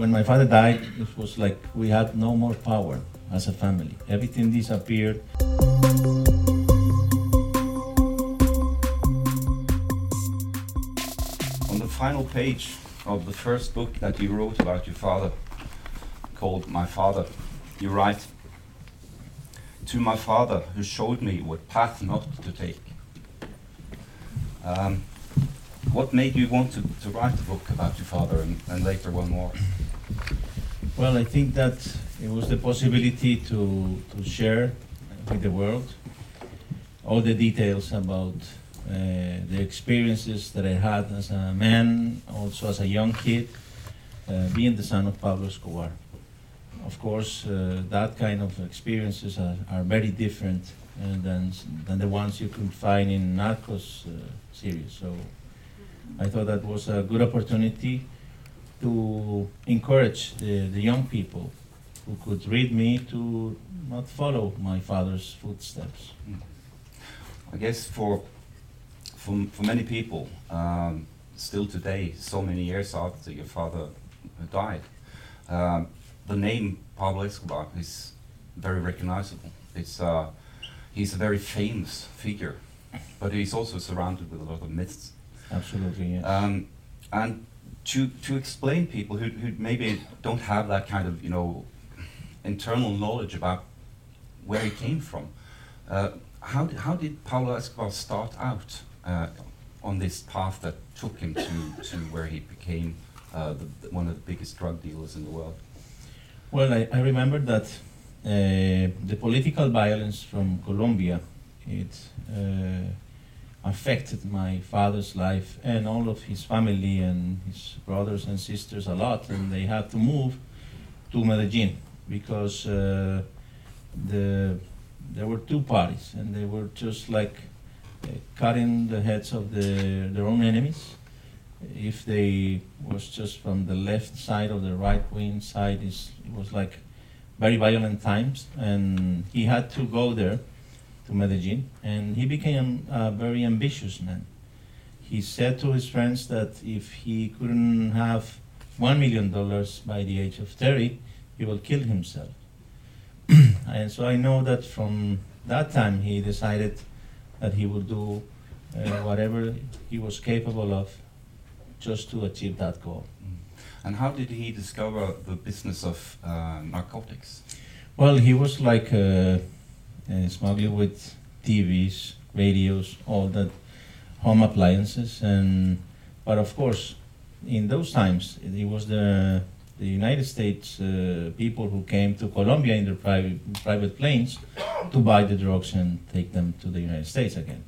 when my father died, it was like we had no more power as a family. Everything disappeared. On the final page of the first book that you wrote about your father, called My Father, you write, To my father who showed me what path not to take. Um, what made you want to, to write a book about your father and, and later one more? Well, I think that it was the possibility to, to share with the world all the details about uh, the experiences that I had as a man, also as a young kid, uh, being the son of Pablo Escobar. Of course, uh, that kind of experiences are, are very different uh, than, than the ones you could find in Narcos uh, series. So I thought that was a good opportunity to encourage the, the young people who could read me to not follow my father's footsteps. I guess for for, for many people, um, still today, so many years after your father died, um, the name Pablo Escobar is very recognizable. It's uh, he's a very famous figure, but he's also surrounded with a lot of myths. Absolutely, yes. Um, and to to explain people who, who maybe don't have that kind of you know internal knowledge about where he came from, uh, how did, how did Pablo Escobar start out uh, on this path that took him to, to where he became uh, the, one of the biggest drug dealers in the world? Well, I, I remember that uh, the political violence from Colombia, it uh, affected my father's life and all of his family and his brothers and sisters a lot, and they had to move to Medellin because uh, the there were two parties, and they were just like uh, cutting the heads of the, their own enemies. If they was just from the left side or the right wing side, it was like very violent times, and he had to go there to Medellin, and he became a very ambitious man. He said to his friends that if he couldn't have one million dollars by the age of 30, he will kill himself. and so I know that from that time he decided that he would do uh, whatever he was capable of just to achieve that goal. And how did he discover the business of uh, narcotics? Well, he was like smuggling with TVs, radios, all that home appliances, and but of course, in those times, it was the the United States uh, people who came to Colombia in their private private planes to buy the drugs and take them to the United States again.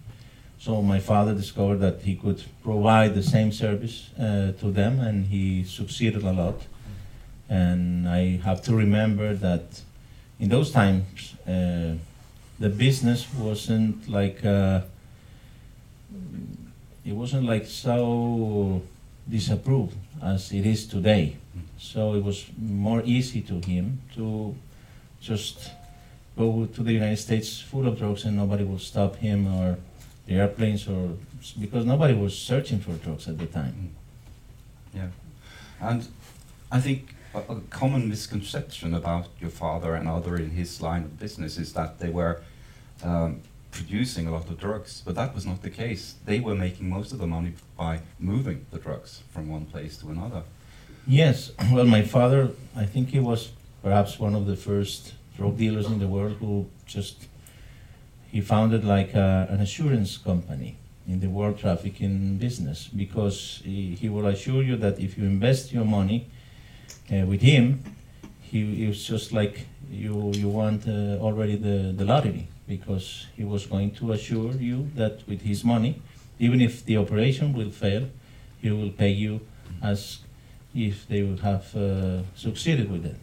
So my father discovered that he could provide the same service uh, to them, and he succeeded a lot. And I have to remember that in those times, uh, the business wasn't like uh, it wasn't like so disapproved as it is today. So it was more easy to him to just go to the United States full of drugs and nobody will stop him or the airplanes or because nobody was searching for drugs at the time. Yeah. And I think a, a common misconception about your father and other in his line of business is that they were um, producing a lot of drugs, but that was not the case. They were making most of the money by moving the drugs from one place to another. Yes, well, my father, I think he was perhaps one of the first drug dealers in the world who just he founded like a, an assurance company in the world trafficking business because he, he will assure you that if you invest your money uh, with him, he, was just like you you want uh, already the, the lottery because he was going to assure you that with his money, even if the operation will fail, he will pay you as if they would have uh, succeeded with it.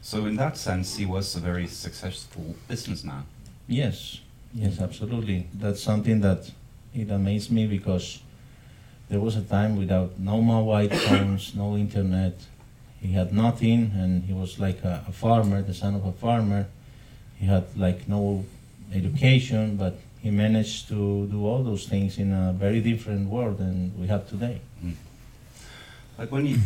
So in that sense, he was a very successful businessman. Yes, yes, absolutely. That's something that it amazed me because there was a time without no mobile phones, no internet. He had nothing, and he was like a, a farmer, the son of a farmer. He had like no education, but he managed to do all those things in a very different world than we have today. Like when you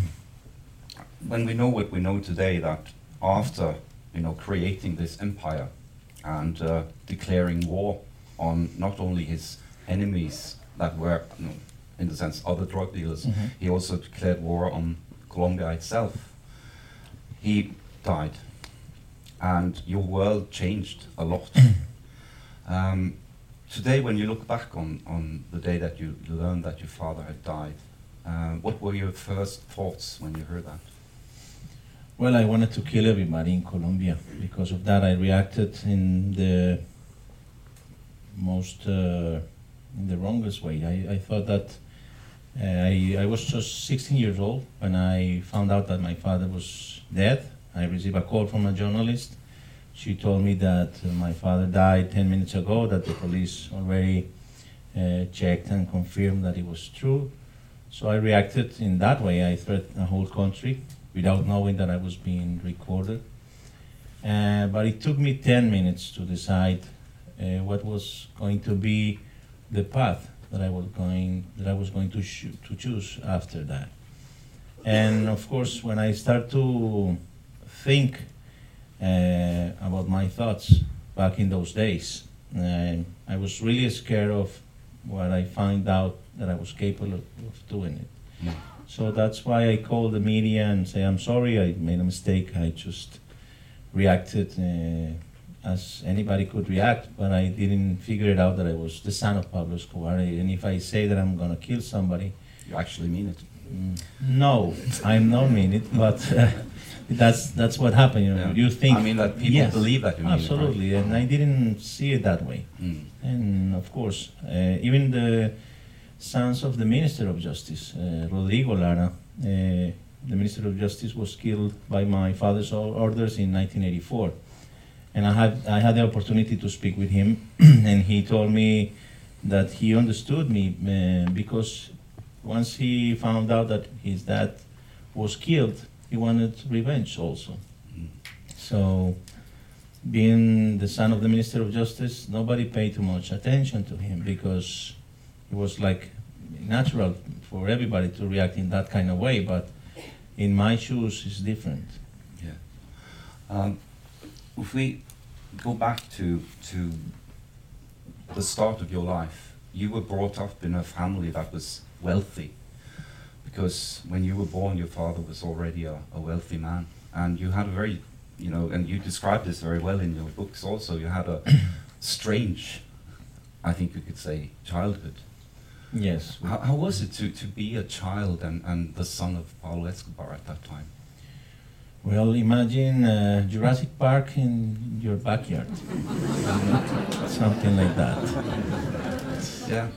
when we know what we know today, that after you know creating this empire and uh, declaring war on not only his enemies that were, you know, in the sense, other drug dealers, Mhm. he also declared war on Colombia itself. He died, and your world changed a lot. um, today, when you look back on, on the day that you learned that your father had died, uh, what were your first thoughts when you heard that? Well, I wanted to kill everybody in Colombia. Because of that, I reacted in the most, uh, in the wrongest way. I, I thought that uh, I, I was just 16 years old when I found out that my father was dead. I received a call from a journalist. She told me that my father died 10 minutes ago, that the police already uh, checked and confirmed that it was true. So I reacted in that way. I threatened the whole country without knowing that I was being recorded. Uh, but it took me 10 minutes to decide uh, what was going to be the path that I was going that I was going to to choose after that. And of course, when I start to think uh, about my thoughts back in those days, uh, I was really scared of what I find out that I was capable of, of doing it. Mm. So that's why I called the media and say, I'm sorry, I made a mistake. I just reacted uh, as anybody could react, but I didn't figure it out that I was the son of Pablo Escobar. And if I say that I'm going to kill somebody, You actually mean it. mm, no, I'm not mean it, but uh, that's that's what happened. You know, Yeah. you think I mean that people Yes, believe that you mean absolutely, and I didn't see it that way. Mm. And of course, uh, even the sons of the Minister of Justice, uh, Rodrigo Lara, uh, the Minister of Justice was killed by my father's orders in 1984. And I had, I had the opportunity to speak with him, and he told me that he understood me uh, because once he found out that his dad was killed, he wanted revenge also. Mm. So, being the son of the Minister of Justice, nobody paid too much attention to him because it was like natural for everybody to react in that kind of way. But in my shoes, it's different. Yeah. Um, if we go back to to the start of your life, you were brought up in a family that was wealthy, because when you were born, your father was already a, a wealthy man, and you had a very, you know, and you described this very well in your books. Also, you had a strange, I think you could say, childhood. Yes. How, how was it to, to be a child and, and the son of Pablo Escobar at that time? Well, imagine uh, Jurassic Park in your backyard. Something like that. Yeah,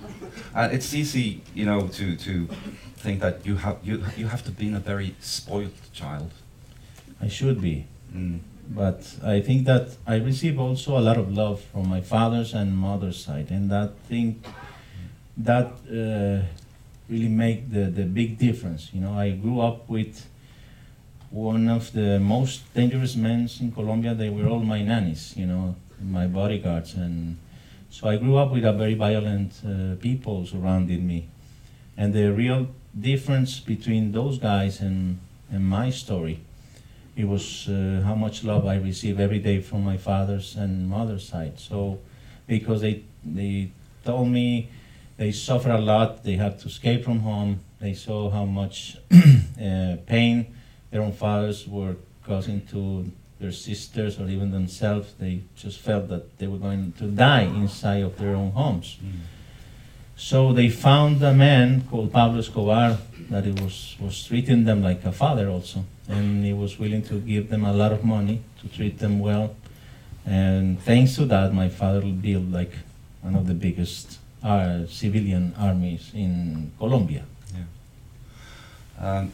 uh, it's easy, you know, to, to think that you have you you have to be a very spoiled child. I should be. Mm. But I think that I receive also a lot of love from my father's and mother's side, and that thing that uh, really make the, the big difference. You know, I grew up with one of the most dangerous men in Colombia. They were all my nannies, you know, my bodyguards, and so I grew up with a very violent uh, people surrounding me. And the real difference between those guys and, and my story it was uh, how much love I receive every day from my father's and mother's side. So, because they they told me they suffer a lot, they had to escape from home. They saw how much uh, pain their own fathers were causing to their sisters or even themselves. They just felt that they were going to die inside of their own homes. So they found a man called Pablo Escobar that he was, was treating them like a father also. And he was willing to give them a lot of money to treat them well. And thanks to that, my father built like one of the biggest uh, civilian armies in Colombia. Um,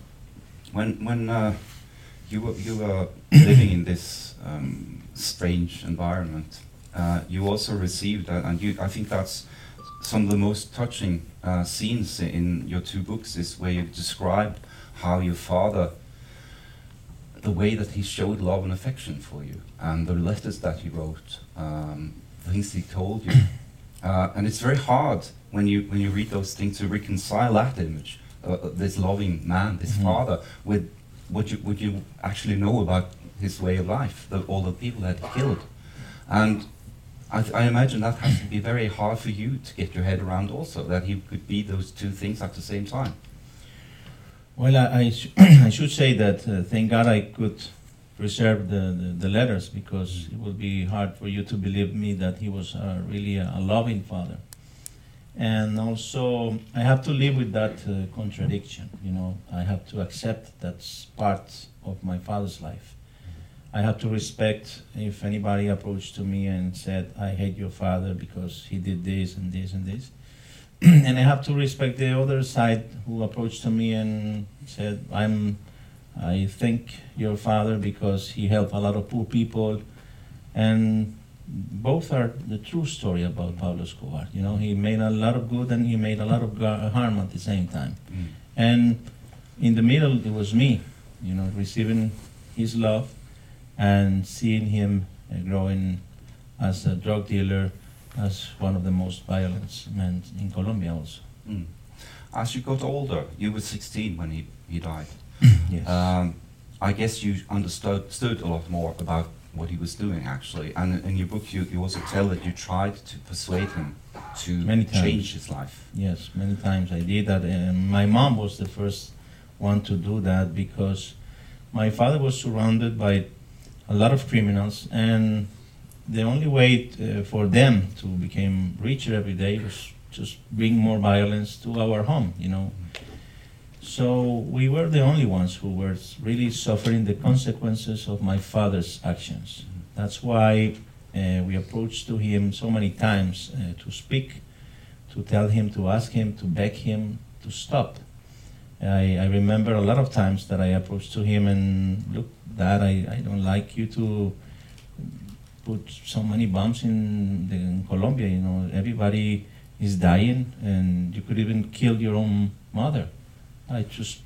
when when uh, you were you were living in this um, strange environment, uh, you also received, uh, and you I think that's some of the most touching uh, scenes in your two books is where you describe how your father, the way that he showed love and affection for you, and the letters that he wrote, um, things he told you, uh, and it's very hard when you when you read those things to reconcile that image, uh, uh, this loving man, this Mhm. father, with what you what you actually know about his way of life, the, all the people that he killed, and I, I imagine that has to be very hard for you to get your head around also that he could be those two things at the same time. Well, I, I, sh- I should say that uh, thank God I could preserve the, the, the letters because it would be hard for you to believe me that he was uh, really a, a loving father. And also, I have to live with that uh, contradiction. You know, I have to accept that's part of my father's life. I have to respect if anybody approached to me and said, "I hate your father because he did this and this and this," and I have to respect the other side who approached to me and said, "I'm, I thank your father because he helped a lot of poor people," and both are the true story about Pablo Escobar. You know, he made a lot of good and he made a lot of harm at the same time. Mm. And in the middle, it was me, you know, receiving his love and seeing him growing as a drug dealer, as one of the most violent men in Colombia, also. Mm. As you got older, you were 16 when he, he died. yes. Um, I guess you understood understood a lot more about what he was doing actually. And in your book, you, you also tell that you tried to persuade him to Many times. change his life. Yes, many times I did that. And my mom was the first one to do that because my father was surrounded by a lot of criminals, and the only way uh, for them to become richer every day was just bring more violence to our home, you know. So we were the only ones who were really suffering the consequences of my father's actions. That's why uh, we approached to him so many times uh, to speak to tell him, to ask him, to beg him to stop. I, I remember a lot of times that I approached to him and look, Dad, I, I don't like you to put so many bombs in, the, in Colombia. You know, everybody is dying, and you could even kill your own mother. I just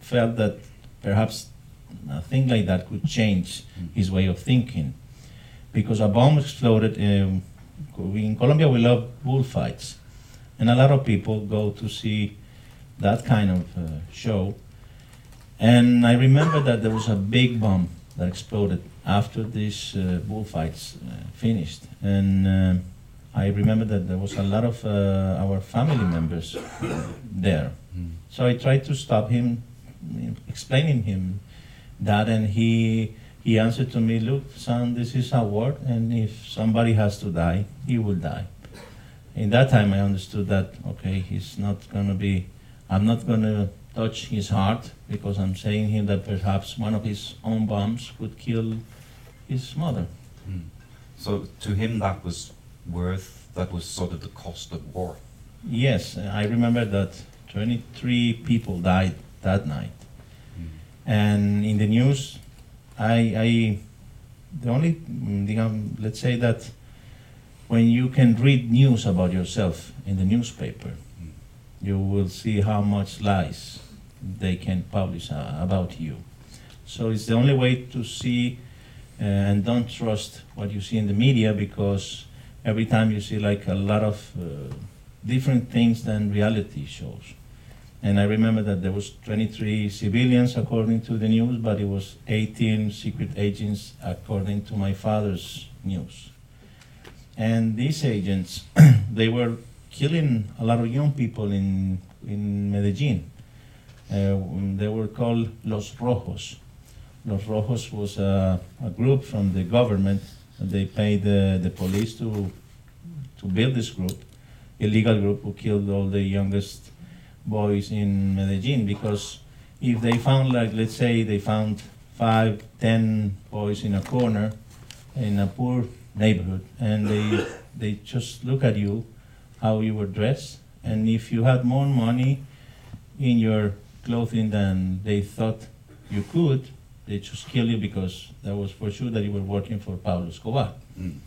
felt that perhaps a thing like that could change his way of thinking, because a bomb exploded. Um, in Colombia, we love bullfights, and a lot of people go to see that kind of uh, show. And I remember that there was a big bomb that exploded after these uh, bullfights uh, finished, and uh, I remember that there was a lot of uh, our family members there. Mm. So I tried to stop him, explaining him that, and he he answered to me, "Look, son, this is a war, and if somebody has to die, he will die." In that time, I understood that okay, he's not gonna be. I'm not gonna touch his heart because I'm saying him that perhaps one of his own bombs could kill his mother. Mm. So to him, that was worth. That was sort of the cost of war. Yes, I remember that 23 people died that night. Mm. And in the news, I, I the only, mm, digamos, let's say that when you can read news about yourself in the newspaper. You will see how much lies they can publish uh, about you. So it's the only way to see uh, and don't trust what you see in the media because every time you see like a lot of uh, different things than reality shows. And I remember that there was 23 civilians according to the news, but it was 18 secret agents according to my father's news. And these agents, they were killing a lot of young people in in Medellin. Uh, they were called Los Rojos. Los Rojos was a, a group from the government. They paid the, the police to to build this group, illegal group who killed all the youngest boys in Medellin because if they found like let's say they found five, ten boys in a corner in a poor neighborhood and they they just look at you how you were dressed and if you had more money in your clothing than they thought you could they just kill you because that was for sure that you were working for Pablo Escobar. Mm.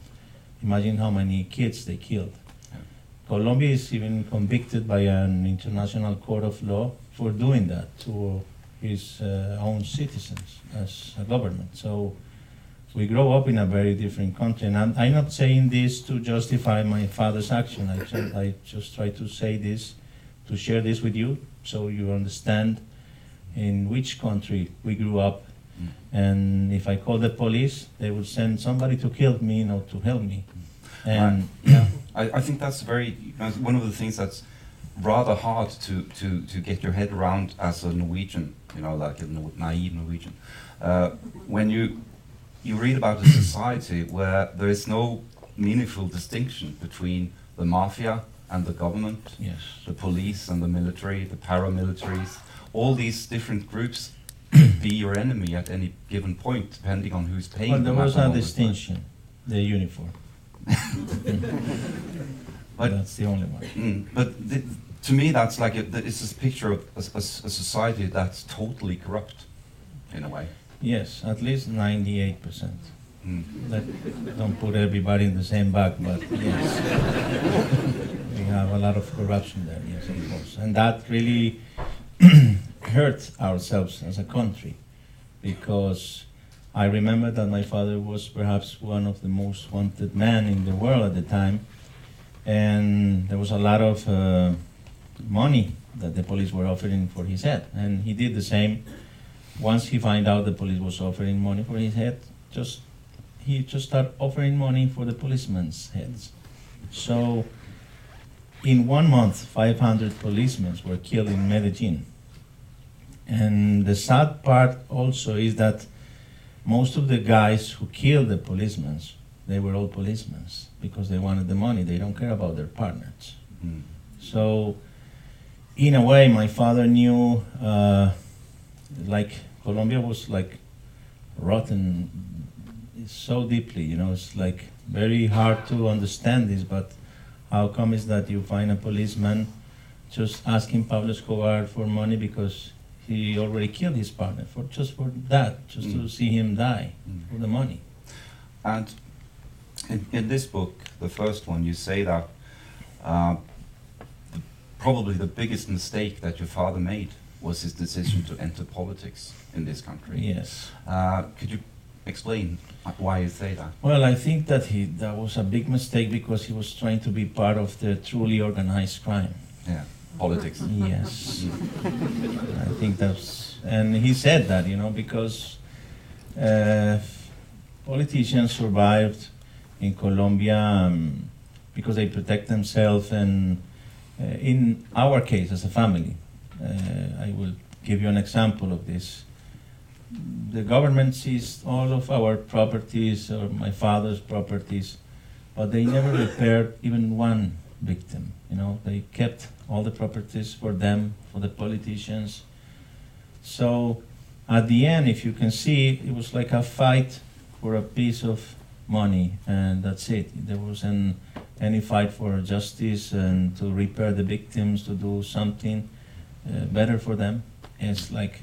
Imagine how many kids they killed. Yeah. Colombia is even convicted by an international court of law for doing that to his uh, own citizens as a government. So we grow up in a very different country. And I'm, I'm not saying this to justify my father's action. I just, I just try to say this, to share this with you, so you understand in which country we grew up. Mm. And if I call the police, they would send somebody to kill me, not to help me. Right. And yeah, I, I think that's very one of the things that's rather hard to, to, to get your head around as a Norwegian, you know, like a naive Norwegian. Uh, when you you read about a society where there is no meaningful distinction between the mafia and the government, yes, the police and the military, the paramilitaries, all these different groups could be your enemy at any given point, depending on who's paying but there them. at was the a moment. distinction, the uniform. But- that's the only one. Mm, but th- to me, that's like a, it's this picture of a society that's totally corrupt, in a way. Yes, at least ninety-eight percent. Mm. Let, don't put everybody in the same bag, but yes. we have a lot of corruption there, yes, of course. And that really hurt ourselves as a country because I remember that my father was perhaps one of the most wanted men in the world at the time. And there was a lot of uh, money that the police were offering for his head. And he did the same. Once he found out the police was offering money for his head, just he just started offering money for the policemen's heads. So, in one month, 500 policemen were killed in Medellin. And the sad part also is that most of the guys who killed the policemen, they were all policemen because they wanted the money. They don't care about their partners. Mm. So, in a way, my father knew, uh, like Colombia was like rotten so deeply. You know, it's like very hard to understand this. But how come is that you find a policeman just asking Pablo Escobar for money because he already killed his partner for just for that, just to Mm. see him die Mm. for the money. And in, in this book, the first one, you say that uh, the, probably the biggest mistake that your father made was his decision to enter politics in this country. Yes. Uh, could you explain why you say that? Well, I think that he that was a big mistake because he was trying to be part of the truly organized crime. Yeah, politics. Yes, I think that's, and he said that, you know, because uh, politicians survived in Colombia um, because they protect themselves, and uh, in our case as a family, Uh, I will give you an example of this. The government seized all of our properties, or my father's properties, but they never repaired even one victim. You know, they kept all the properties for them, for the politicians. So at the end, if you can see, it was like a fight for a piece of money, and that's it. There wasn't any fight for justice and to repair the victims, to do something uh, better for them. It's like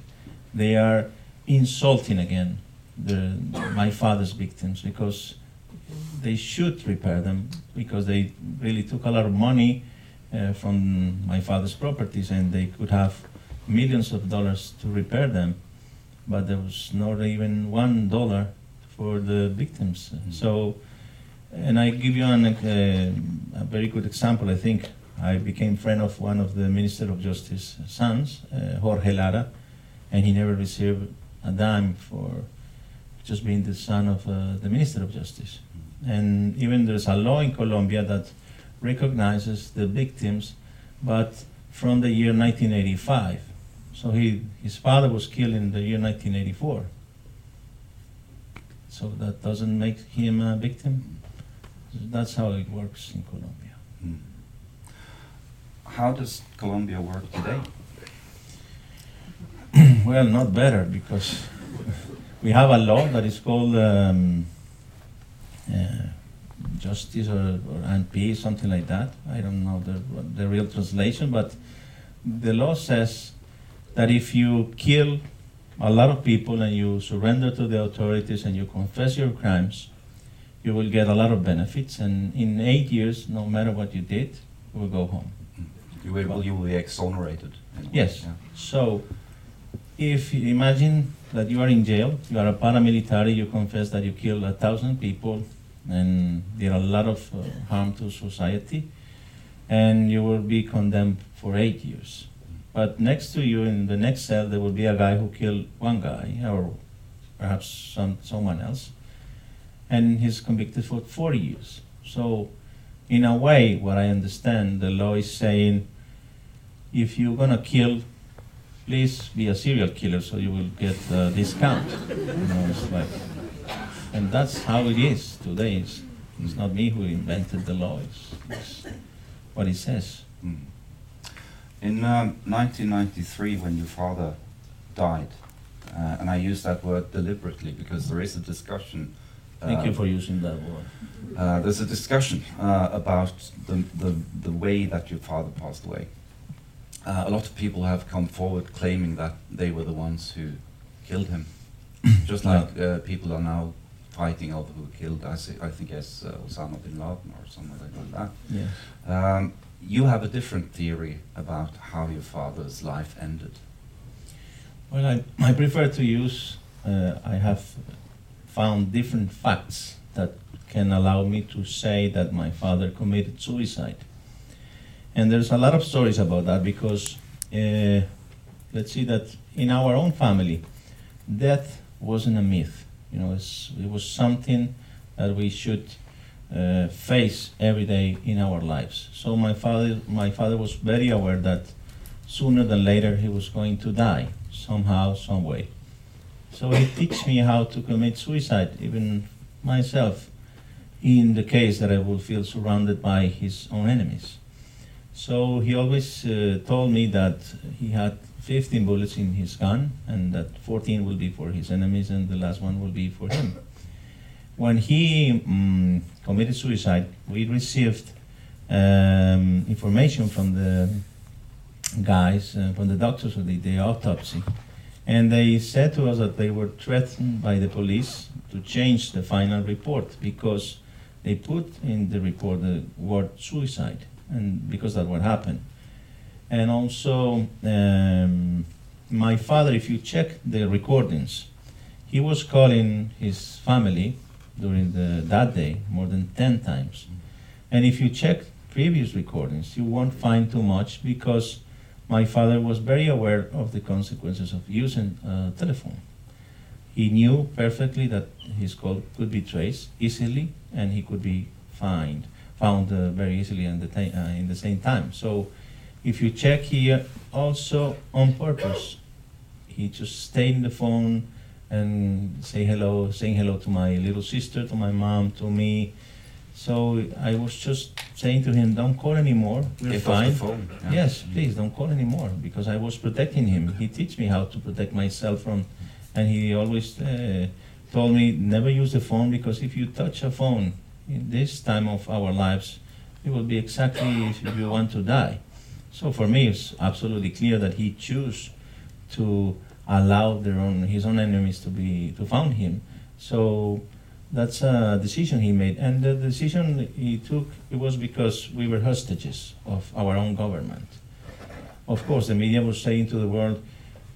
they are insulting again the, my father's victims because they should repair them because they really took a lot of money uh, from my father's properties and they could have millions of dollars to repair them, but there was not even one dollar for the victims. Mhm. So, and I give you an, uh, a very good example. I think I became friend of one of the Minister of Justice sons, uh, Jorge Lara, and he never received a dime for just being the son of uh, the Minister of Justice. And even there's a law in Colombia that recognizes the victims, but from the year 1985. So he, his father was killed in the year 1984. So that doesn't make him a victim. That's how it works in Colombia. How does Colombia work today? well, not better because we have a law that is called um, uh, justice or, or NP, something like that. I don't know the, the real translation, but the law says that if you kill a lot of people and you surrender to the authorities and you confess your crimes, you will get a lot of benefits. And in eight years, no matter what you did, you will go home. You will, you will be exonerated. Yes. yeah. So, if you imagine that you are in jail, you are a paramilitary, you confess that you killed a thousand people and did a lot of uh, harm to society, and you will be condemned for eight years. But next to you in the next cell, there will be a guy who killed one guy, or perhaps some, someone else, and he's convicted for 40 years. So, in a way, what I understand, the law is saying if you're gonna kill, please be a serial killer so you will get a discount. You know, like, and that's how it is today. It's, it's not me who invented the law, it's, it's what it says. Mm. In um, 1993, when your father died, uh, and I use that word deliberately because there is a discussion. Thank uh, you for using that word. Uh, there's a discussion uh, about the, the, the way that your father passed away. Uh, a lot of people have come forward claiming that they were the ones who killed him. Just like uh, people are now fighting over who killed, I, say, I think, yes, uh, Osama bin Laden or something like that. Yes. Um, you have a different theory about how your father's life ended. Well, I, I prefer to use, uh, I have found different facts that can allow me to say that my father committed suicide. And there's a lot of stories about that because uh, let's see that in our own family, death wasn't a myth. You know, it was something that we should uh, face every day in our lives. So my father, my father was very aware that sooner than later he was going to die somehow, some way. So he teach me how to commit suicide, even myself, in the case that I would feel surrounded by his own enemies. So he always uh, told me that he had 15 bullets in his gun, and that 14 will be for his enemies, and the last one will be for him. When he um, committed suicide, we received um, information from the guys, uh, from the doctors who did the autopsy, and they said to us that they were threatened by the police to change the final report because they put in the report the word suicide, and because that what happened. And also, um, my father, if you check the recordings, he was calling his family during the, that day more than 10 times. And if you check previous recordings, you won't find too much because my father was very aware of the consequences of using a telephone. He knew perfectly that his call could be traced easily and he could be find, found uh, very easily in the, uh, in the same time. So if you check here, also on purpose, he just stayed in the phone and say hello, saying hello to my little sister, to my mom, to me. So I was just saying to him, don't call anymore. We're fine. the phone. yeah. Yes, please don't call anymore because I was protecting him. He teach me how to protect myself from, and he always uh, told me never use the phone because if you touch a phone in this time of our lives, it will be exactly if you want to die. So for me, it's absolutely clear that he chose to allow their own his own enemies to be to found him. So that's a decision he made, and the decision he took it was because we were hostages of our own government. Of course, the media was saying to the world,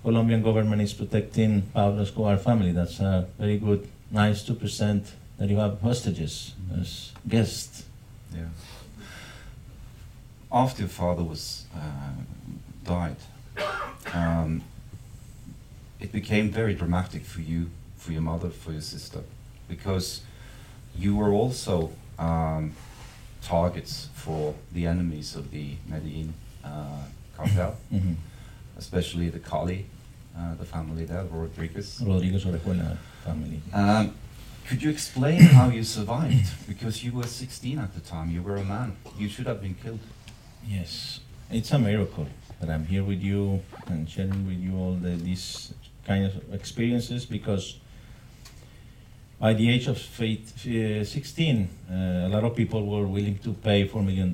Colombian government is protecting Pablo Escobar family. That's a very good, nice two percent that you have hostages as guests. Yeah. After your father was uh, died, um, it became very dramatic for you, for your mother, for your sister, because you were also um, targets for the enemies of the Medellin uh, cartel, Mhm. especially the Cali, uh, the family there, the Rodriguez. Rodriguez Orejuela family. Um, could you explain how you survived? Because you were 16 at the time, you were a man. You should have been killed. Yes, it's a miracle that I'm here with you and sharing with you all the, these kind of experiences because by the age of uh, 16, uh, a lot of people were willing to pay $4 million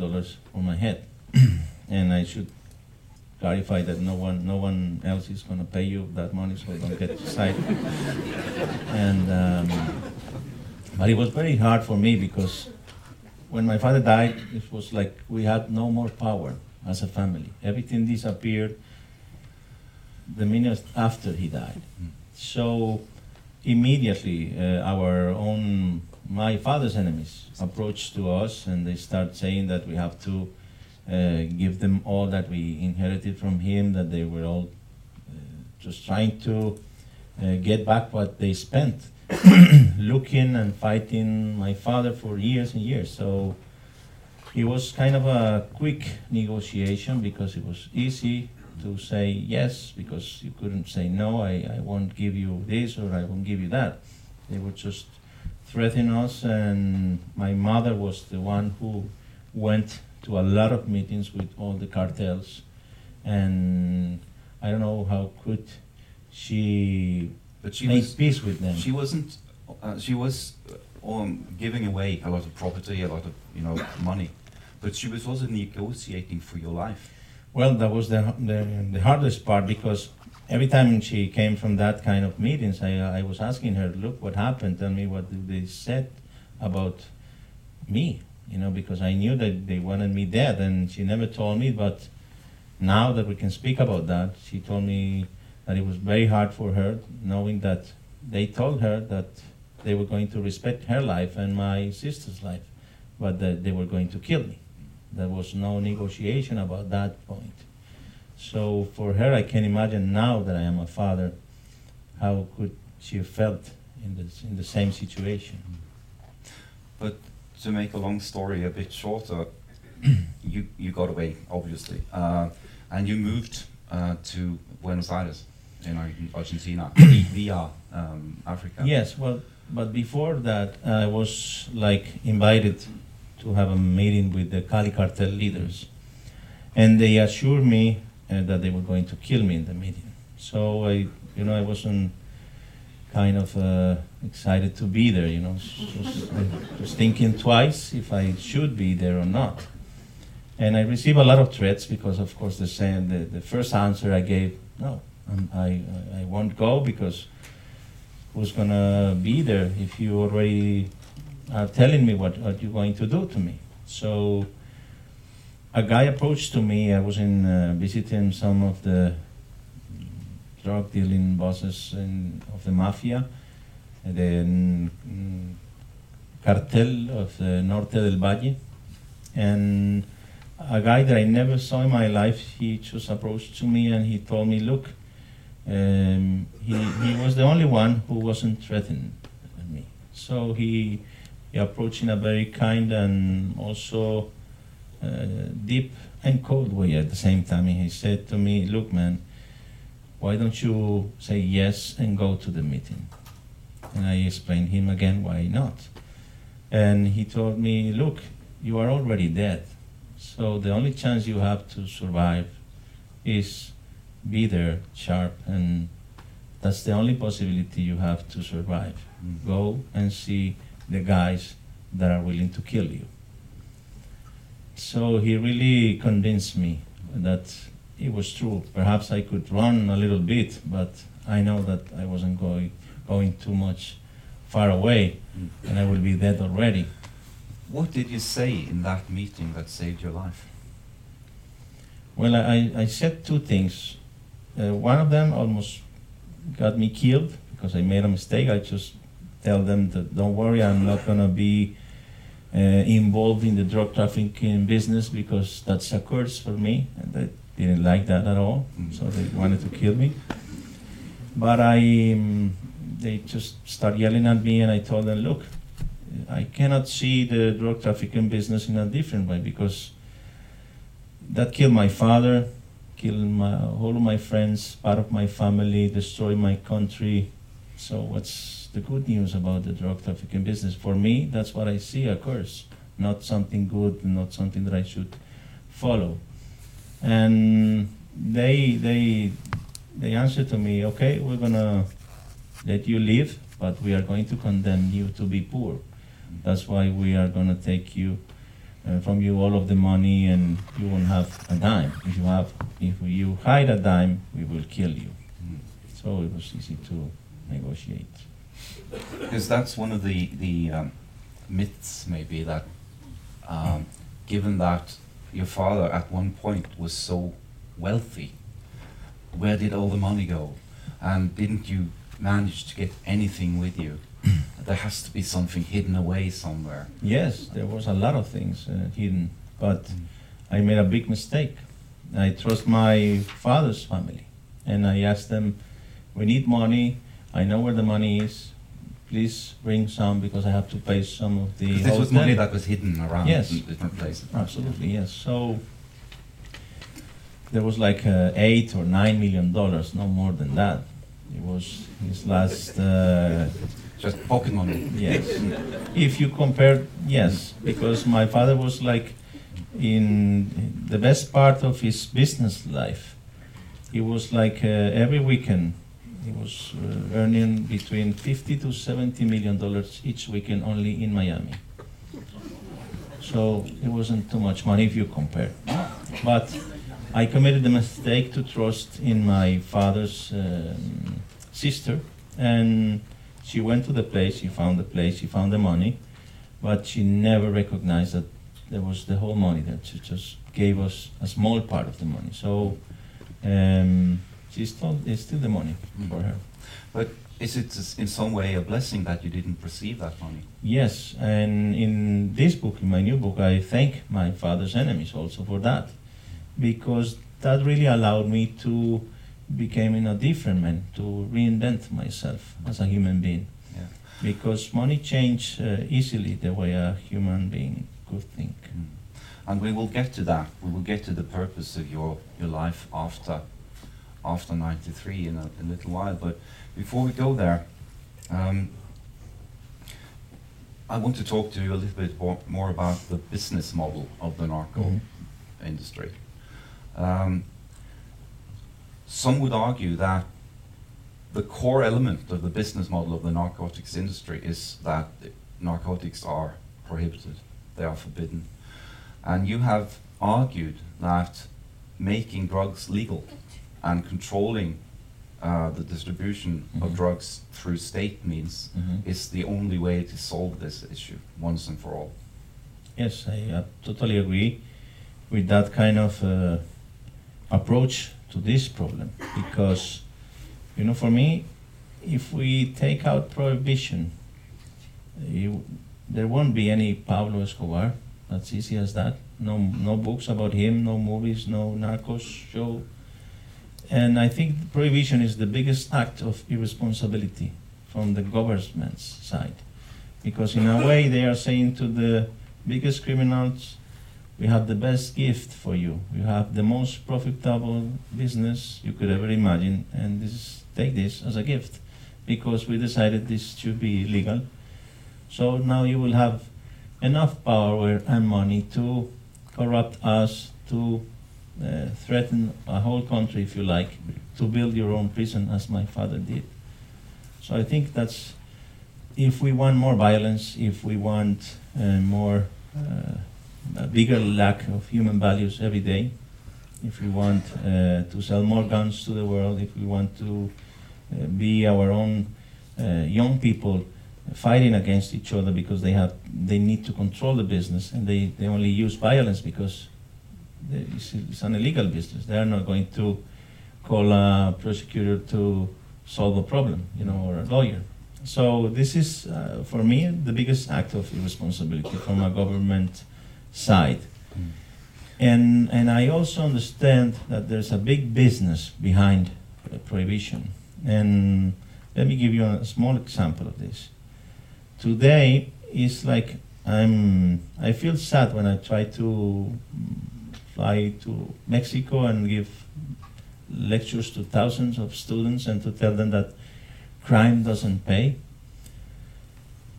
for my head. and I should clarify that no one, no one else is going to pay you that money, so don't get excited. and, um, but it was very hard for me because when my father died, it was like we had no more power as a family. Everything disappeared the minute after he died. So immediately, uh, our own, my father's enemies approached to us and they start saying that we have to uh, give them all that we inherited from him, that they were all uh, just trying to uh, get back what they spent looking and fighting my father for years and years. So it was kind of a quick negotiation because it was easy to say yes because you couldn't say no, I, I won't give you this or I won't give you that. They were just threatening us, and my mother was the one who went to a lot of meetings with all the cartels, and I don't know how could she But she make was peace with them. she wasn't uh, she was uh, um, giving away a lot of property, a lot of you know money, but she was also negotiating for your life. Well, that was the, the the hardest part because every time she came from that kind of meetings, I I was asking her, look, what happened? Tell me what they said about me, you know, because I knew that they wanted me dead, and she never told me. But now that we can speak about that, she told me that it was very hard for her, knowing that they told her that they were going to respect her life and my sister's life, but that they were going to kill me. There was no negotiation about that point. So for her, I can imagine now that I am a father, how could she have felt in this in the same situation? But to make a long story a bit shorter, you you got away obviously, uh, and you moved uh, to Buenos Aires in Argentina vi- via um, Africa. Yes, well, but before that, I was like invited to have a meeting with the Cali cartel leaders, and they assured me uh, that they were going to kill me in the meeting. So I, you know, I wasn't kind of uh, excited to be there. You know, just, just thinking twice if I should be there or not. And I received a lot of threats because, of course, the same, the, the first answer I gave, no, I, I, I won't go because who's gonna be there if you already are telling me what, what you're going to do to me? So a guy approached to me. I was in uh, visiting some of the drug dealing bosses in, of the mafia, the mm, cartel of the Norte del Valle, and a guy that I never saw in my life. He just approached to me and he told me, "Look." Um, he, he was the only one who wasn't threatening me. So he, he approached in a very kind and also uh, deep and cold way at the same time. And he said to me, Look, man, why don't you say yes and go to the meeting? And I explained him again why not. And he told me, Look, you are already dead. So the only chance you have to survive is be there sharp and that's the only possibility you have to survive Mm. go and see the guys that are willing to kill you so he really convinced me that it was true perhaps i could run a little bit but i know that i wasn't going going too much far away Mm. and i will be dead already What did you say in that meeting that saved your life? Well, I, I said two things. Uh, one of them almost got me killed because I made a mistake. I just tell them that don't worry, I'm not gonna be uh, involved in the drug trafficking business because that's a curse for me, and they didn't like that at all. Mm. So they wanted to kill me. But I, um, they just start yelling at me, and I told them, look, I cannot see the drug trafficking business in a different way because that killed my father, killed my, all of my friends, part of my family, destroy my country. So what's the good news about the drug trafficking business? For me, that's what I see a curse, not something good, not something that I should follow. And they they they answered to me, okay, we're gonna let you live, but we are going to condemn you to be poor. That's why we are gonna take you uh, from you all of the money, and you won't have a dime. If you have, if you hide a dime, we will kill you. Mm. So it was easy to negotiate. Because that's one of the the um, myths, maybe that, um, given that your father at one point was so wealthy, where did all the money go? And didn't you manage to get anything with you? there has to be something hidden away somewhere. Yes, there was a lot of things uh, hidden, but I made a big mistake. I trust my father's family, and I asked them, "We need money. I know where the money is. Please bring some because I have to pay some of the." this was money that was hidden around Yes. in different places. Absolutely, yes. So there was like uh, eight or nine million dollars, no more than that. It was his last. Uh, Just pocket money. yes. if you compare, yes, because my father was like in the best part of his business life. He was like uh, every weekend. He was uh, earning between 50 to 70 million dollars each weekend only in Miami. So it wasn't too much money if you compare. But I committed the mistake to trust in my father's um, sister, and she went to the place. She found the place. She found the money, but she never recognized that there was the whole money there. She just gave us a small part of the money. So um, she's still it's still the money for her. But is it in some way a blessing that you didn't receive that money? Yes, and in this book, in my new book, I thank my father's enemies also for that, because that really allowed me to become a different man, to reinvent myself as a human being. Yeah. Because money change uh, easily the way a human being could think. Mm. And we will get to that. We will get to the purpose of your, your life after after 93 in a, a little while. But before we go there, um, I want to talk to you a little bit more, more about the business model of the narco Mhm. industry. Um, some would argue that the core element of the business model of the narcotics industry is that narcotics are prohibited, they are forbidden. And you have argued that making drugs legal and controlling uh, the distribution of Mhm. drugs through state means Mhm. is the only way to solve this issue once and for all. Yes, I uh, totally agree with that kind of uh, approach to this problem because, you know, for me, if we take out prohibition, eh, you, there won't be any Pablo Escobar. That's easy as that. No, no books about him, no movies, no narcos show. And I think prohibition is the biggest act of irresponsibility from the government's side. Because in a way they are saying to the biggest criminals, we have the best gift for you. You have the most profitable business you could ever imagine, and this is, take this as a gift because we decided this should be legal. So now you will have enough power and money to corrupt us, to uh, threaten a whole country, if you like, to build your own prison as my father did. So I think that's if we want more violence, if we want uh, more uh, a bigger lack of human values every day, if we want uh, to sell more guns to the world, if we want to uh, be our own uh, young people fighting against each other because they have they need to control the business and they, they only use violence because it's, it's an illegal business. They are not going to call a prosecutor to solve a problem, you know, or a lawyer. So this is, uh, for me, the biggest act of irresponsibility from a government side. And, and I also understand that there's a big business behind prohibition. And let me give you a small example of this. Today is like I'm, I feel sad when I try to fly to Mexico and give lectures to thousands of students and to tell them that crime doesn't pay.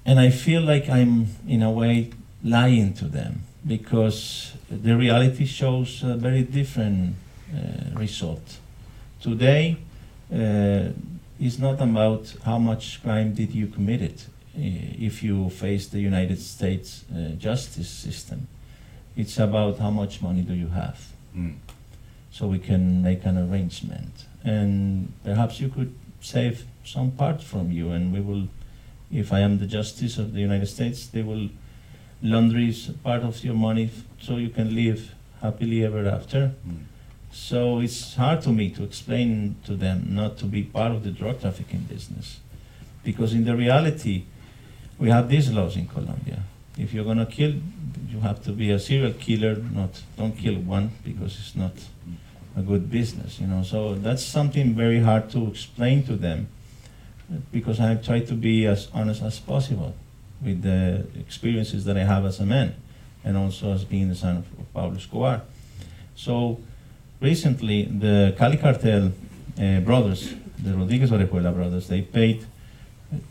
And I feel like I'm, in a way, lying to them because the reality shows a very different uh, result. Today uh, is not about how much crime did you commit it uh, if you face the United States uh, justice system. It's about how much money do you have Mm. so we can make an arrangement. And perhaps you could save some part from you, and we will, if I am the justice of the United States, they will laundry s- part of your money so you can live happily ever after. Mm. So it's hard to me to explain to them not to be part of the drug trafficking business. Because in the reality, we have these laws in Colombia. if you're gonna kill, you have to be a serial killer. Not don't kill one because it's not a good business, you know. So that's something very hard to explain to them, because I try to be as honest as possible with the experiences that I have as a man, and also as being the son of, of Pablo Escobar. So recently, the Cali Cartel uh, brothers, the Rodriguez Orejuela brothers, they paid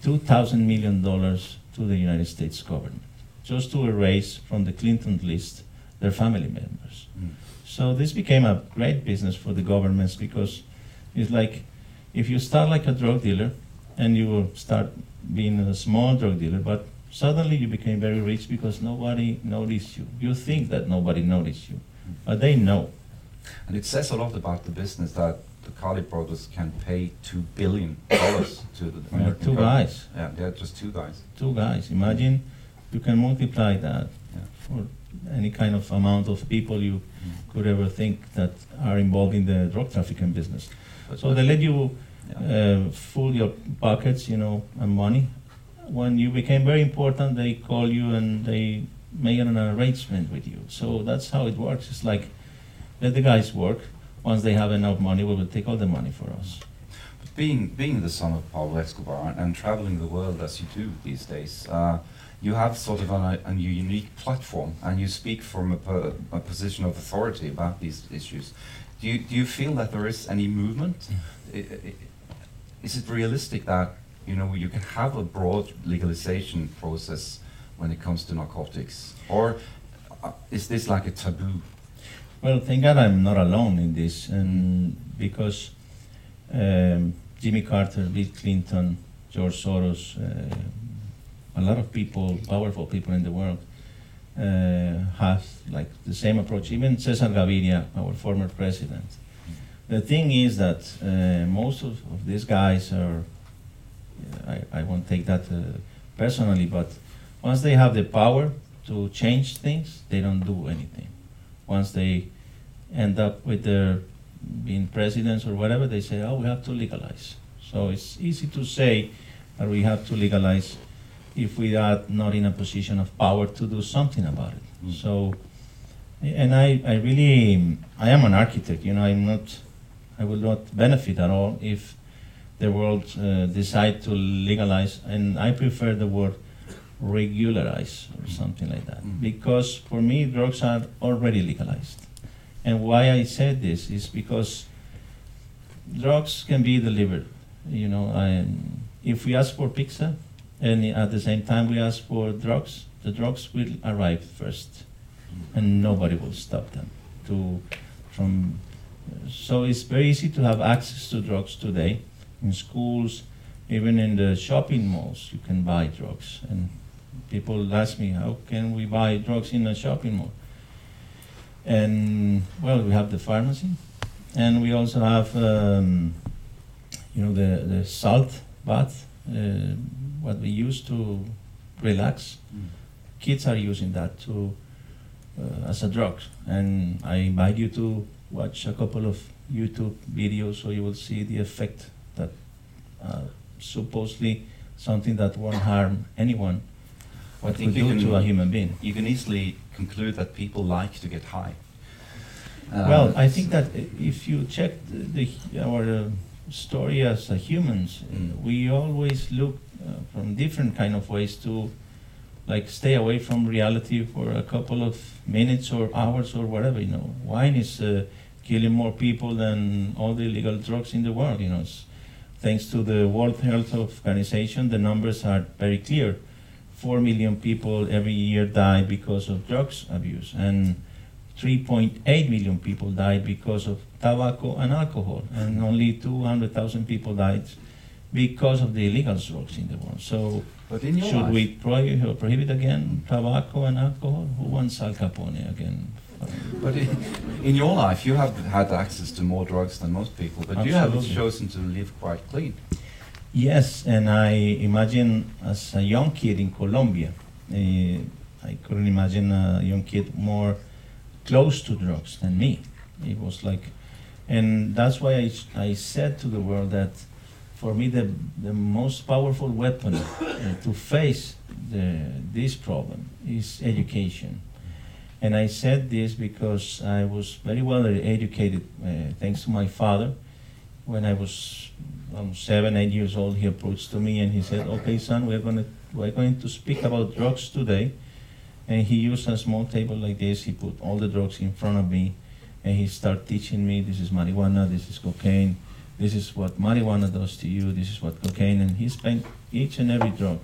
two thousand million dollars to the United States government just to erase from the Clinton list their family members. Mm. So this became a great business for the governments because it's like if you start like a drug dealer and you will start being a small drug dealer, but suddenly you became very rich because nobody noticed you. You think that nobody noticed you, but they know. And it says a lot about the business that the Cali brothers can pay two billion dollars to the American two government. guys, Yeah, they're just two guys. two guys. Imagine you can multiply that Yeah. for any kind of amount of people you could ever think that are involved in the drug trafficking business. But- So they let you yeah. uh, fill your pockets, you know, and money. When you became very important, they call you and they make an arrangement with you. So that's how it works. It's like let the guys work. Once they have enough money, we will take all the money for us. But being being the son of Pablo Escobar and, and traveling the world as you do these days, uh, you have sort of a, a unique platform, and you speak from a, a position of authority about these issues. Do you do you feel that there is any movement? Is it realistic that you know you can have a broad legalization process when it comes to narcotics, or uh, is this like a taboo? Well, thank God I'm not alone in this, and because um, Jimmy Carter, Bill Clinton, George Soros, uh, a lot of people, powerful people in the world, uh, have like the same approach. Even Cesar Gaviria, our former president. The thing is that uh, most of, of these guys are, I, I won't take that uh, personally, but once they have the power to change things, they don't do anything. Once they end up with their being presidents or whatever, they say, oh, we have to legalize. So it's easy to say that we have to legalize if we are not in a position of power to do something about it. Mm. So, and I, I really, I am an architect, you know, I'm not, I will not benefit at all if the world uh, decide to legalize, and I prefer the word regularize or something like that. Mm. Because for me, drugs are already legalized. And why I said this is because drugs can be delivered. You know, and if we ask for pizza, and at the same time we ask for drugs, the drugs will arrive first, and nobody will stop them. To from so it's very easy to have access to drugs today in schools, even in the shopping malls. You can buy drugs, and people ask me, how can we buy drugs in a shopping mall? And well, we have the pharmacy, and we also have, um, you know, the, the salt bath, uh, what we use to relax. Kids are using that to uh, as a drug, and I invite you to watch a couple of YouTube videos so you will see the effect uh, supposedly something that won't harm anyone I what think we you do can- to a human being. You can easily conclude that people like to get high. well, Uh, I think that if you check the, the our uh, story as uh, humans, uh, Mm. we always look uh, from different kind of ways to like stay away from reality for a couple of minutes or hours or whatever. You know, wine is uh, killing more people than all the illegal drugs in the world. You know, it's, thanks to the World Health Organization, the numbers are very clear. Four million people every year die because of drugs abuse, and 3.8 million people died because of tobacco and alcohol, and only 200,000 people died because of the illegal drugs in the world. So, but in your should life, we prohibit, prohibit again tobacco and alcohol? Who wants Al Capone again? But in, your life, you have had access to more drugs than most people, but you have chosen to live quite clean. Yes, and I imagine as a young kid in Colombia, uh, I couldn't imagine a young kid more close to drugs than me. It was like, and that's why I, I said to the world that for me the, the most powerful weapon uh, to face the, this problem is education. And I said this because I was very well educated, uh, thanks to my father. When I was um, seven, eight years old, he approached to me and he said, "Okay, son, we're going to we're going to speak about drugs today." And he used a small table like this. He put all the drugs in front of me, and he started teaching me. This is marijuana. This is cocaine. This is what marijuana does to you. This is what cocaine. And he spent each and every drug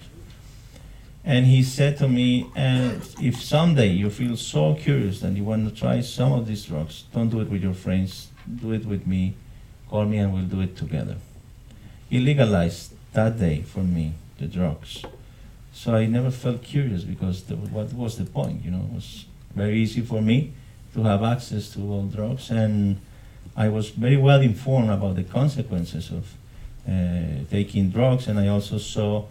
and he said to me, uh, if someday you feel so curious and you want to try some of these drugs, don't do it with your friends, do it with me. Call me and we'll do it together. He legalized that day for me the drugs. So I never felt curious because the, what was the point? You know, it was very easy for me to have access to all drugs, and I was very well informed about the consequences of uh, taking drugs, and I also saw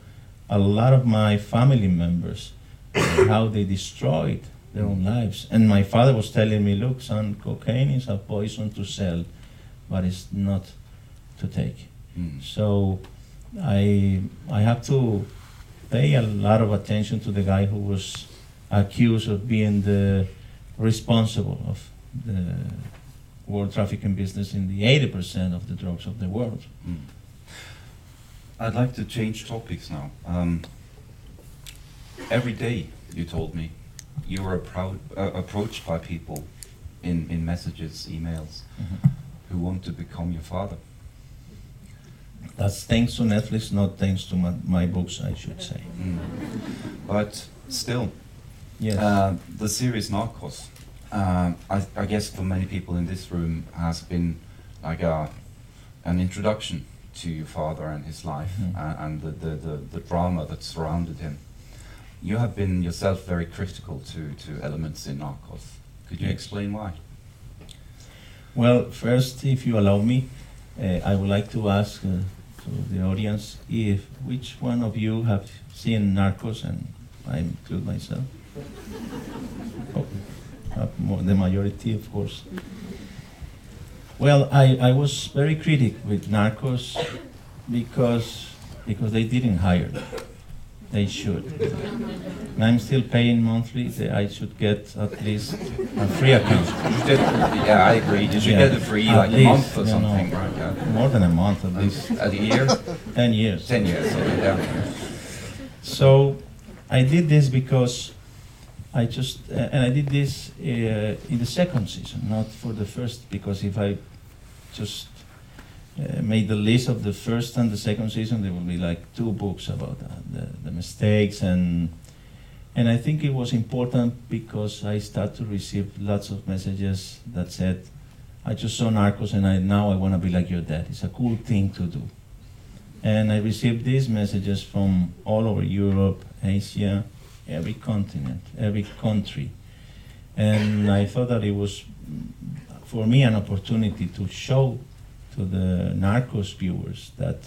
a lot of my family members uh, how they destroyed their own lives. And my father was telling me, look, son, cocaine is a poison to sell, but it's not to take. Mm. So I, I have to pay a lot of attention to the guy who was accused of being the responsible of the world trafficking business in the 80% of the drugs of the world. Mm. I'd like to change topics now. Um, every day, you told me, you were uh, approached by people in, in messages, emails, who want to become your father. That's thanks to Netflix, not thanks to my, my books, I should say. Mm. But still, Yes. uh, the series Narcos, uh, I, I guess for many people in this room, has been like a, an introduction to your father and his life Mhm. uh, and the, the, the, the drama that surrounded him. You have been yourself very critical to, to elements in Narcos. Could you Yes. explain why? Well, first, if you allow me, uh, I would like to ask uh, to the audience if which one of you have seen Narcos, and I include myself. Oh, uh, the majority, of course. Well, I, I was very critic with Narcos because because they didn't hire them. They should. And I'm still paying monthly. They, I should get at least a free account. Did, yeah, I agree. Did you Yeah, get a free at like a month or something? Right, yeah. More than a month at least. A year? Ten years. Ten years, yeah. So I did this because I just, uh, and I did this uh, in the second season, not for the first, because if I just uh, made the list of the first and the second season, there will be like two books about uh, the, the mistakes and and I think it was important because I started to receive lots of messages that said, I just saw Narcos and I now I want to be like your dad. It's a cool thing to do. And I received these messages from all over Europe, Asia, every continent, every country. And I thought that it was, for me, an opportunity to show to the Narcos viewers that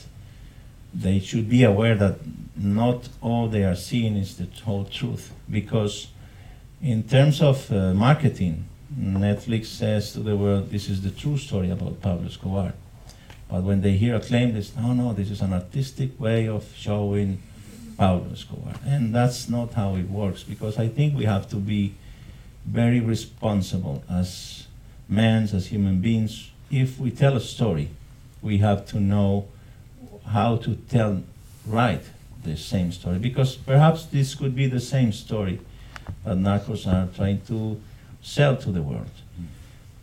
they should be aware that not all they are seeing is the whole truth. Because, in terms of uh, marketing, Netflix says to the world, this is the true story about Pablo Escobar. But when they hear a claim, they say, no, no, this is an artistic way of showing Pablo Escobar. And that's not how it works, because I think we have to be very responsible as men, as human beings. If we tell a story, we have to know how to tell right the same story, because perhaps this could be the same story that narcos are trying to sell to the world.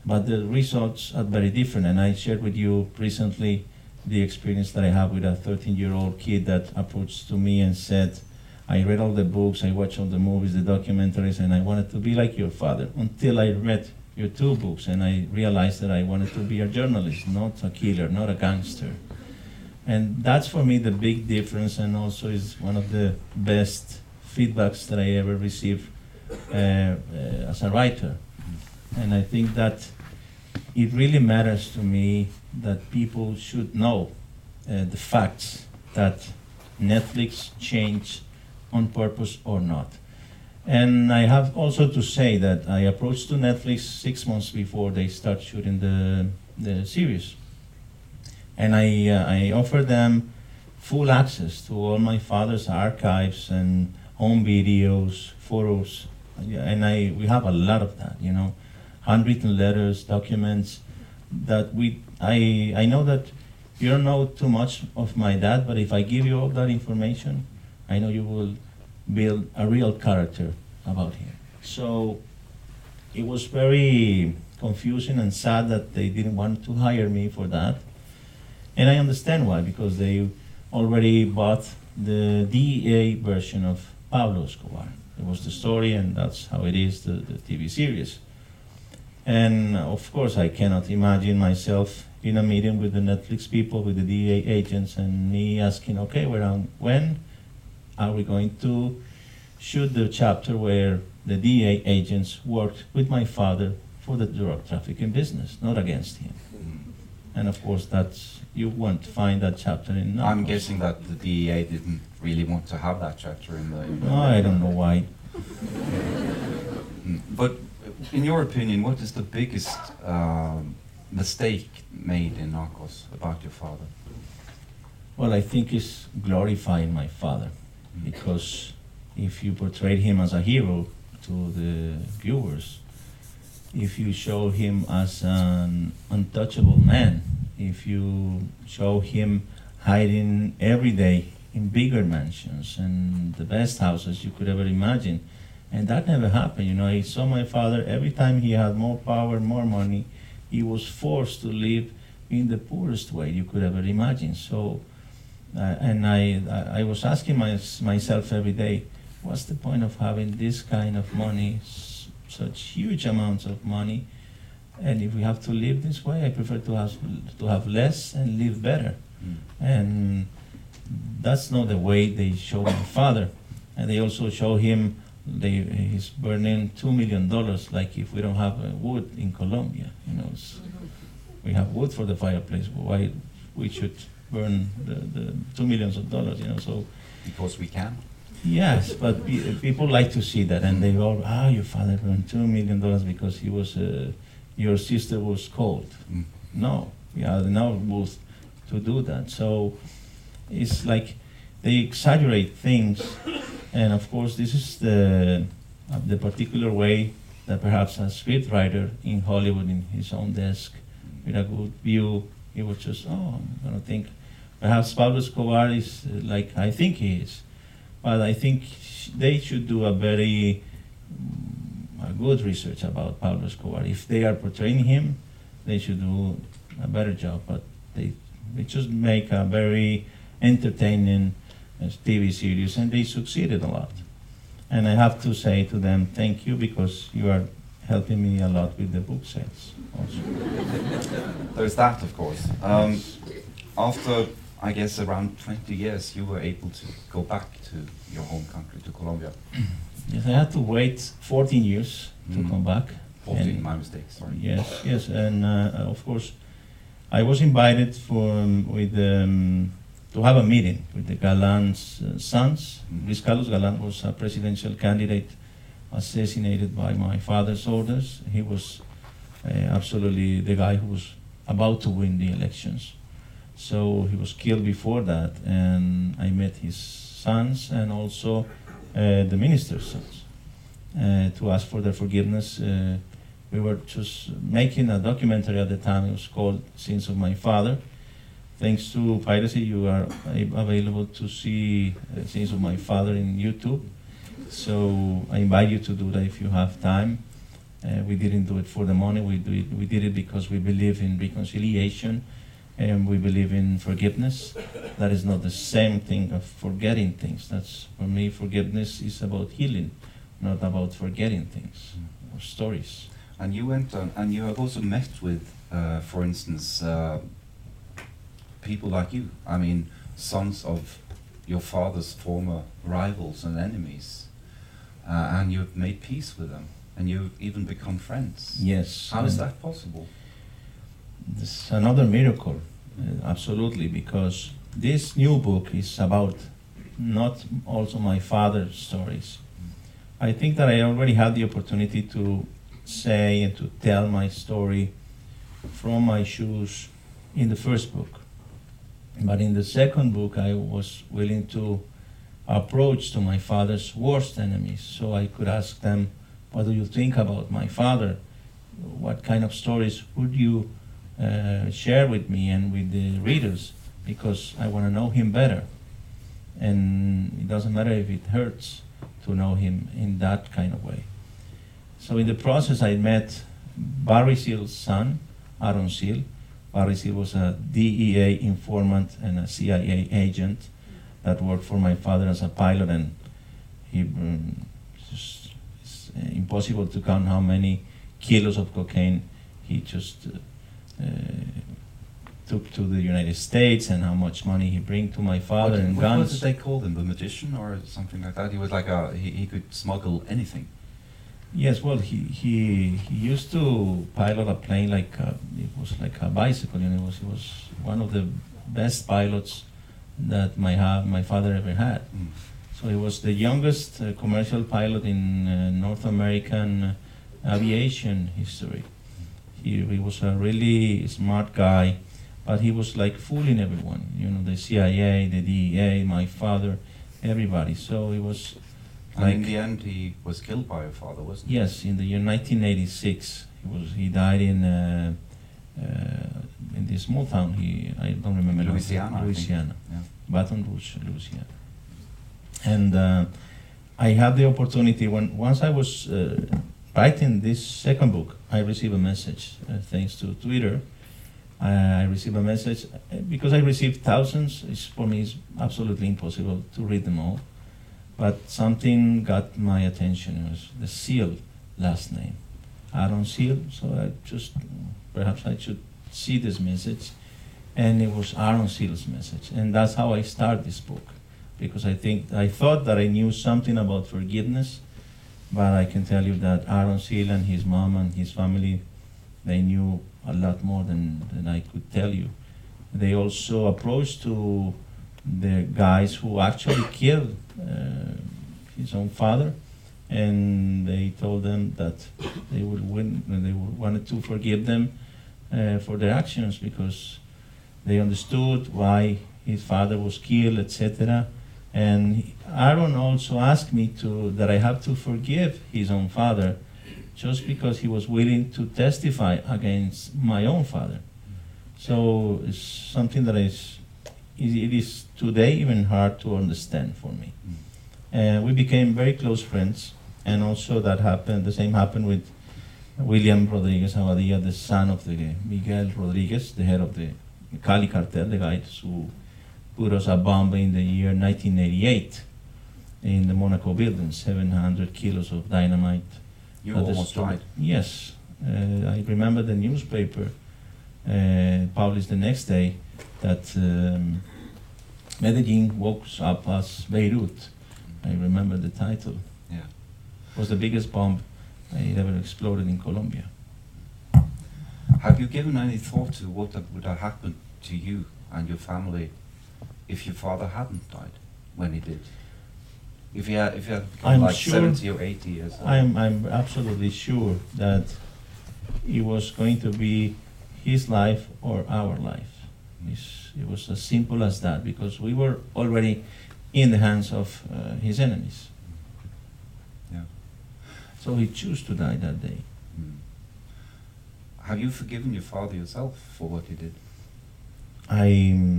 But the results are very different, and I shared with you recently the experience that I have with a 13 year old kid that approached to me and said, I read all the books, I watched all the movies, the documentaries, and I wanted to be like your father until I read your two books and I realized that I wanted to be a journalist, not a killer, not a gangster. And that's for me the big difference, and also is one of the best feedbacks that I ever received uh, uh, as a writer. And I think that it really matters to me that people should know uh, the facts that Netflix changed on purpose or not. And I have also to say that I approached to Netflix six months before they start shooting the, the series. And I, uh, I offered them full access to all my father's archives and home videos, photos, and I we have a lot of that. You know, handwritten letters, documents that we. I I know that you don't know too much of my dad, but if I give you all that information, I know you will build a real character about him. So it was very confusing and sad that they didn't want to hire me for that. And I understand why, because they already bought the DEA version of Pablo Escobar. It was the story, and that's how it is, the, the TV series. And of course, I cannot imagine myself in a meeting with the Netflix people, with the DEA agents, and me asking, okay, well, when are we going to shoot the chapter where the DEA agents worked with my father for the drug trafficking business, not against him. And of course, that's you won't find that chapter in. Narcos. I'm guessing that the DEA didn't really want to have that chapter in the. In the I don't know why. Mm, But in your opinion, what is the biggest um, mistake made in Narcos about your father? Well, I think it's glorifying my father, because if you portray him as a hero to the viewers, if you show him as an untouchable man, if you show him hiding every day in bigger mansions and the best houses you could ever imagine, and that never happened. You know, I saw my father every time he had more power, more money, he was forced to live in the poorest way you could ever imagine. So, uh, and I, I was asking my, myself every day, what's the point of having this kind of money, s- such huge amounts of money, and if we have to live this way, I prefer to have to have less and live better. Mm. And that's not the way they show my father. And they also show him they, he's burning two million dollars, like if we don't have uh, wood in Colombia. You know, we have wood for the fireplace. Why we should burn the, the two millions of dollars? You know, so Because we can. yes, but pe- people like to see that, and they go, "Ah, your father burned two million dollars because he was uh, your sister was cold." Mm. No, we are now both to do that. So it's like they exaggerate things, and of course, this is the uh, the particular way that perhaps a scriptwriter in Hollywood, in his own desk, with a good view, he was just, oh, I'm gonna think. Perhaps Pablo Escobar is like I think he is, but I think they should do a very mm, a good research about Pablo Escobar. If they are portraying him, they should do a better job. But they they just make a very entertaining uh, TV series, and they succeeded a lot. And I have to say to them, thank you because you are helping me a lot with the book sales also. There's that, of course. Um, after, I guess, around 20 years, you were able to go back to your home country, to Colombia. Yes, I had to wait 14 years to Mhm. come back. 14, And- my mistake, sorry. Yes, yes, and uh, of course, I was invited for um, with um, to have a meeting with the Galan's uh, sons. Mhm. Luis Carlos Galan was a presidential candidate assassinated by my father's orders. He was uh, absolutely the guy who was about to win the elections. So he was killed before that, and I met his sons and also uh, the minister's sons uh, to ask for their forgiveness. Uh, we were just making a documentary at the time. It was called Sins of My Father. Thanks to piracy, you are available to see uh, Sins of My Father in YouTube. So I invite you to do that if you have time. Uh, we didn't do it for the money. We do it, we did it because we believe in reconciliation and we believe in forgiveness. That is not the same thing of forgetting things. That's for me. Forgiveness is about healing, not about forgetting things or stories. And you went on, and you have also met with, uh, for instance, uh, people like you. I mean, sons of your father's former rivals and enemies, uh, and you've made peace with them, and you've even become friends. Yes. How is that possible? This is another miracle, Uh, absolutely, because this new book is about not also my father's stories. I think that I already had the opportunity to say and to tell my story from my shoes in the first book. But in the second book, I was willing to approach to my father's worst enemies. So I could ask them, What do you think about my father? What kind of stories would you uh, share with me and with the readers? Because I want to know him better. And it doesn't matter if it hurts to know him in that kind of way. So in the process, I met Barry Seal's son, Aaron Seal. Barry Seal was a DEA informant and a CIA agent that worked for my father as a pilot, and he um, just, it's uh, impossible to count how many kilos of cocaine he just uh, took to the United States and how much money he bring to my father what, and what guns. was it they called him? The magician or something like that? He was like a he, he could smuggle anything. Yes, well, he, he he used to pilot a plane like a, it was like a bicycle, and it was he was one of the best pilots that my ha- my father ever had. Mm. So he was the youngest uh, commercial pilot in uh, North American uh, aviation history. He, he was a really smart guy, but he was like fooling everyone. You know, the CIA, the DEA, my father, everybody. So he was And in the end, he was killed by your father, wasn't he? Yes, in the year 1986, he was he died in uh, uh, in this small town. He I don't remember. Louisiana. Louisiana, Yeah. Baton Rouge, Louisiana. And uh, I had the opportunity when once I was uh, writing this second book, I received a message uh, thanks to Twitter. I received a message uh, because I received thousands. It's, for me, it's absolutely impossible to read them all. But something got my attention. It was the Seal last name, Aaron Seal. So I just perhaps I should see this message, and it was Aaron Seal's message, and that's how I start this book, because I think I thought that I knew something about forgiveness, but I can tell you that Aaron Seal and his mom and his family, they knew a lot more than, than I could tell you. They also approached to the guys who actually killed uh, his own father, and they told them that they would win, and they wanted to forgive them uh, for their actions because they understood why his father was killed, etc. And Aaron also asked me to that I have to forgive his own father, just because he was willing to testify against my own father. So it's something that is it is today even hard to understand for me. And we became very close friends, and also that happened. The same happened with William Rodriguez Abadia, the son of the Miguel Rodriguez, the head of the Cali cartel, the guys who put us a bomb in the year 1988 in the Monaco building, 700 kilos of dynamite. You almost died. Yes, uh, I remember the newspaper uh, published the next day that um, Medellin woke up as Beirut. I remember the title. Yeah. It was the biggest bomb it ever exploded in Colombia. Have you given any thought to what would have happened to you and your family if your father hadn't died when he did? If he had, if he had become I'm like sure- 70 or 80 years old? I'm, I'm absolutely sure that it was going to be his life or our life. It's, it was as simple as that because we were already in the hands of uh, his enemies. Yeah. So he chose to die that day. Hmm. Have you forgiven your father yourself for what he did? I,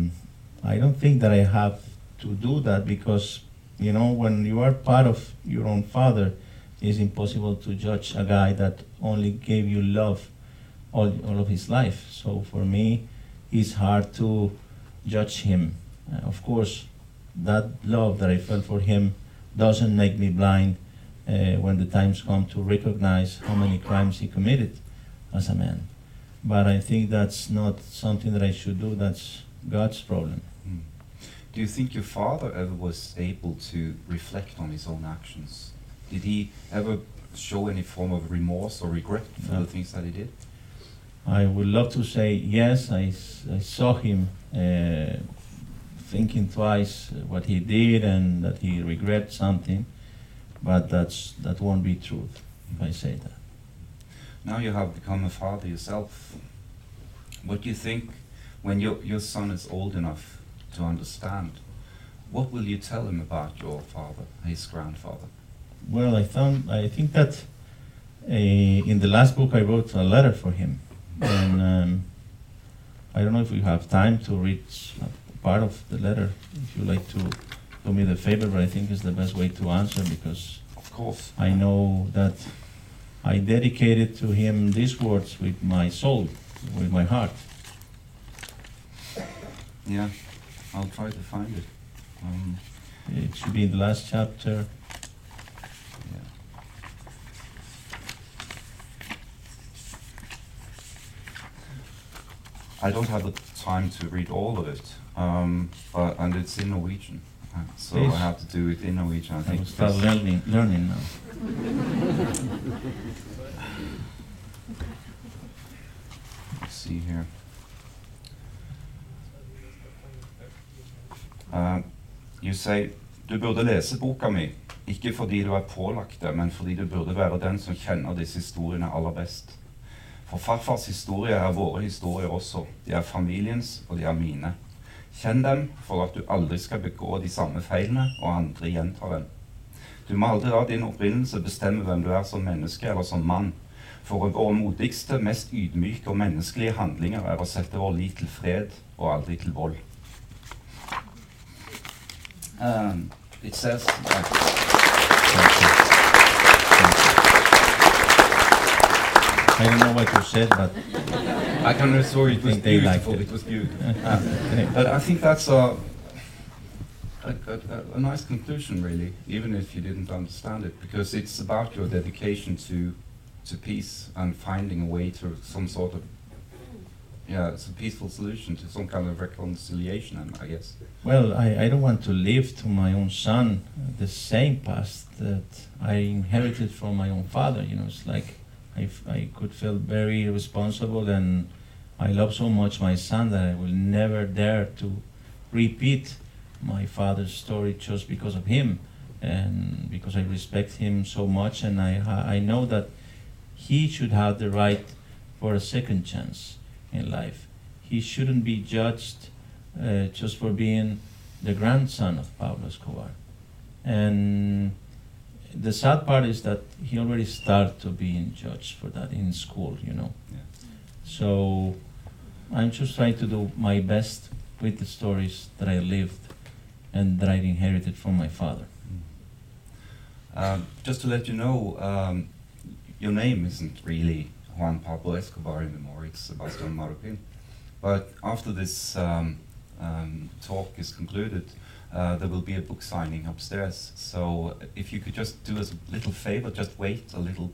I don't think that I have to do that because, you know, when you are part of your own father, it's impossible to judge a guy that only gave you love all, all of his life. So for me, it's hard to judge him. Uh, of course, that love that I felt for him doesn't make me blind uh, when the times come to recognize how many crimes he committed as a man. But I think that's not something that I should do. That's God's problem. Do you think your father ever was able to reflect on his own actions? Did he ever show any form of remorse or regret for No. the things that he did? I would love to say yes. I, I saw him uh, thinking twice what he did and that he regrets something, but that's that won't be truth if I say that. Now you have become a father yourself. What do you think when your, your son is old enough to understand? what will you tell him about your father, his grandfather? Well, I found I think that uh, in the last book I wrote a letter for him, and um, I don't know if we have time to read part of the letter. If you like to do me the favor, but I think it's the best way to answer because Of course. I know that I dedicated to him these words with my soul, with my heart. Yeah, I'll try to find it. Um, It should be in the last chapter. yeah. I don't have the time to read all of it, um, but, and it's in Norwegian, uh, so Please. I have to do it in Norwegian. I I think will start because- learning, learning now. Let's see here. Uh, you say du burde lese boka mi, ikke fordi du er pålagt det, men fordi du burde være den som kjenner disse historiene aller best. For farfars historie er våre historier også. De er familiens, og de er mine. Kjenn dem for at du aldri skal begå de samme feilene, og andre gjentar dem. Du må aldri la din opprinnelse bestemme hvem du er som menneske eller som mann. For våre modigste, mest ydmyke og menneskelige handlinger er å sette vår lit til fred og aldri til vold. Um, it says I don't know what you said, but I can assure you it was think they liked it. It was beautiful. But I think that's a, a, a, a nice conclusion, really, even if you didn't understand it, because it's about your dedication to, to peace and finding a way to some sort of, yeah, it's a peaceful solution to some kind of reconciliation, I guess. well, I, I don't want to leave to my own son the same past that I inherited from my own father. You know, it's like I, I could feel very responsible and I love so much my son that I will never dare to repeat my father's story just because of him and because I respect him so much and I, I know that he should have the right for a second chance in life. He shouldn't be judged uh, just for being the grandson of Pablo Escobar. And the sad part is that he already started to being judged for that in school, you know. Yeah. So I'm just trying to do my best with the stories that I lived and that I inherited from my father. Um, just to let you know, um, your name isn't really Juan Pablo Escobar anymore, it's Sebastian Marroquín. But after this um, um, talk is concluded, uh, there will be a book signing upstairs. So if you could just do us a little favor, just wait a little,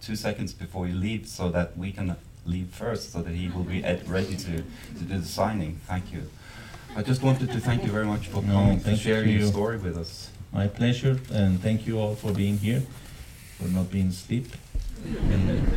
two seconds before you leave, so that we can leave first, so that he will be at, ready to, to do the signing. Thank you. I just wanted to thank you very much for No, coming, thank you sharing to your story with us. My pleasure, and thank you all for being here, for not being asleep. And